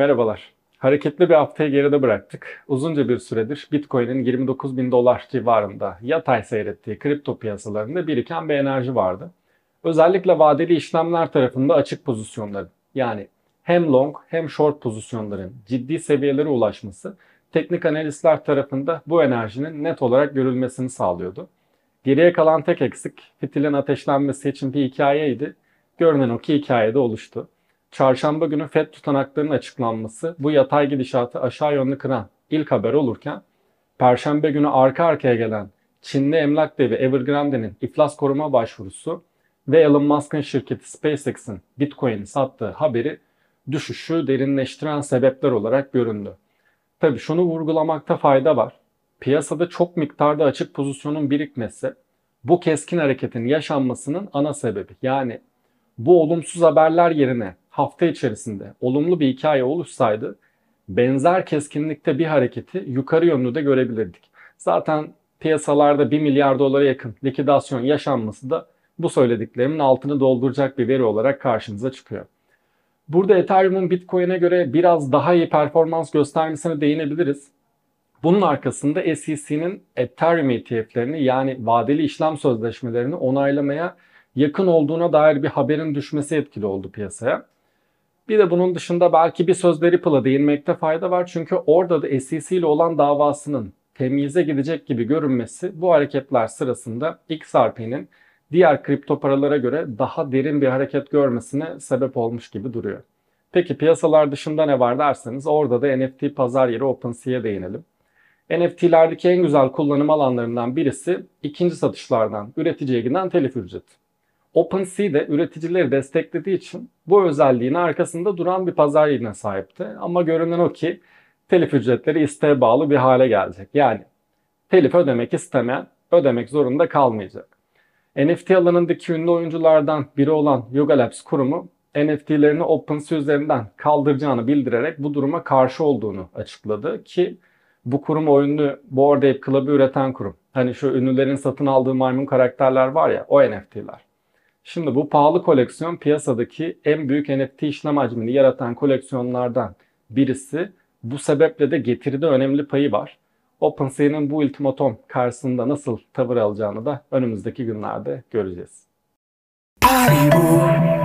Merhabalar. Hareketli bir haftayı geride bıraktık. Uzunca bir süredir Bitcoin'in 29 bin dolar civarında yatay seyrettiği kripto piyasalarında biriken bir enerji vardı. Özellikle vadeli işlemler tarafında açık pozisyonların yani hem long hem short pozisyonların ciddi seviyelere ulaşması teknik analistler tarafında bu enerjinin net olarak görülmesini sağlıyordu. Geriye kalan tek eksik fitilin ateşlenmesi için bir hikayeydi. Görünen o ki hikayede oluştu. Çarşamba günü FED tutanaklarının açıklanması bu yatay gidişatı aşağı yönlü kıran ilk haber olurken Perşembe günü arka arkaya gelen Çinli emlak devi Evergrande'nin iflas koruma başvurusu ve Elon Musk'ın şirketi SpaceX'in Bitcoin'i sattığı haberi düşüşü derinleştiren sebepler olarak göründü. Tabi şunu vurgulamakta fayda var. Piyasada çok miktarda açık pozisyonun birikmesi bu keskin hareketin yaşanmasının ana sebebi. Yani bu olumsuz haberler yerine hafta içerisinde olumlu bir hikaye oluşsaydı benzer keskinlikte bir hareketi yukarı yönlü de görebilirdik. Zaten piyasalarda 1 milyar dolara yakın likidasyon yaşanması da bu söylediklerimin altını dolduracak bir veri olarak karşımıza çıkıyor. Burada Ethereum'un Bitcoin'e göre biraz daha iyi performans göstermesine değinebiliriz. Bunun arkasında SEC'nin Ethereum ETF'lerini yani vadeli işlem sözleşmelerini onaylamaya yakın olduğuna dair bir haberin düşmesi etkili oldu piyasaya. Bir de bunun dışında belki bir sözleri Ripple'a değinmekte fayda var. Çünkü orada da SEC ile olan davasının temyize gidecek gibi görünmesi bu hareketler sırasında XRP'nin diğer kripto paralara göre daha derin bir hareket görmesine sebep olmuş gibi duruyor. Peki piyasalar dışında ne var derseniz orada da NFT pazar yeri OpenSea'ya değinelim. NFT'lerdeki en güzel kullanım alanlarından birisi ikinci satışlardan üreticiye giden telif ücreti. OpenSea de üreticileri desteklediği için bu özelliğin arkasında duran bir pazar yerine sahipti. Ama görünen o ki telif ücretleri isteğe bağlı bir hale gelecek. Yani telif ödemek istemeyen ödemek zorunda kalmayacak. NFT alanındaki ünlü oyunculardan biri olan Yoga Labs kurumu NFT'lerini OpenSea üzerinden kaldıracağını bildirerek bu duruma karşı olduğunu açıkladı ki bu kurum o ünlü Bored Ape Club'ı üreten kurum. Hani şu ünlülerin satın aldığı maymun karakterler var ya o NFT'ler. Şimdi bu pahalı koleksiyon piyasadaki en büyük NFT işlem hacmini yaratan koleksiyonlardan birisi. Bu sebeple de getiride önemli payı var. OpenSea'nın bu ultimatom karşısında nasıl tavır alacağını da önümüzdeki günlerde göreceğiz. Haribo.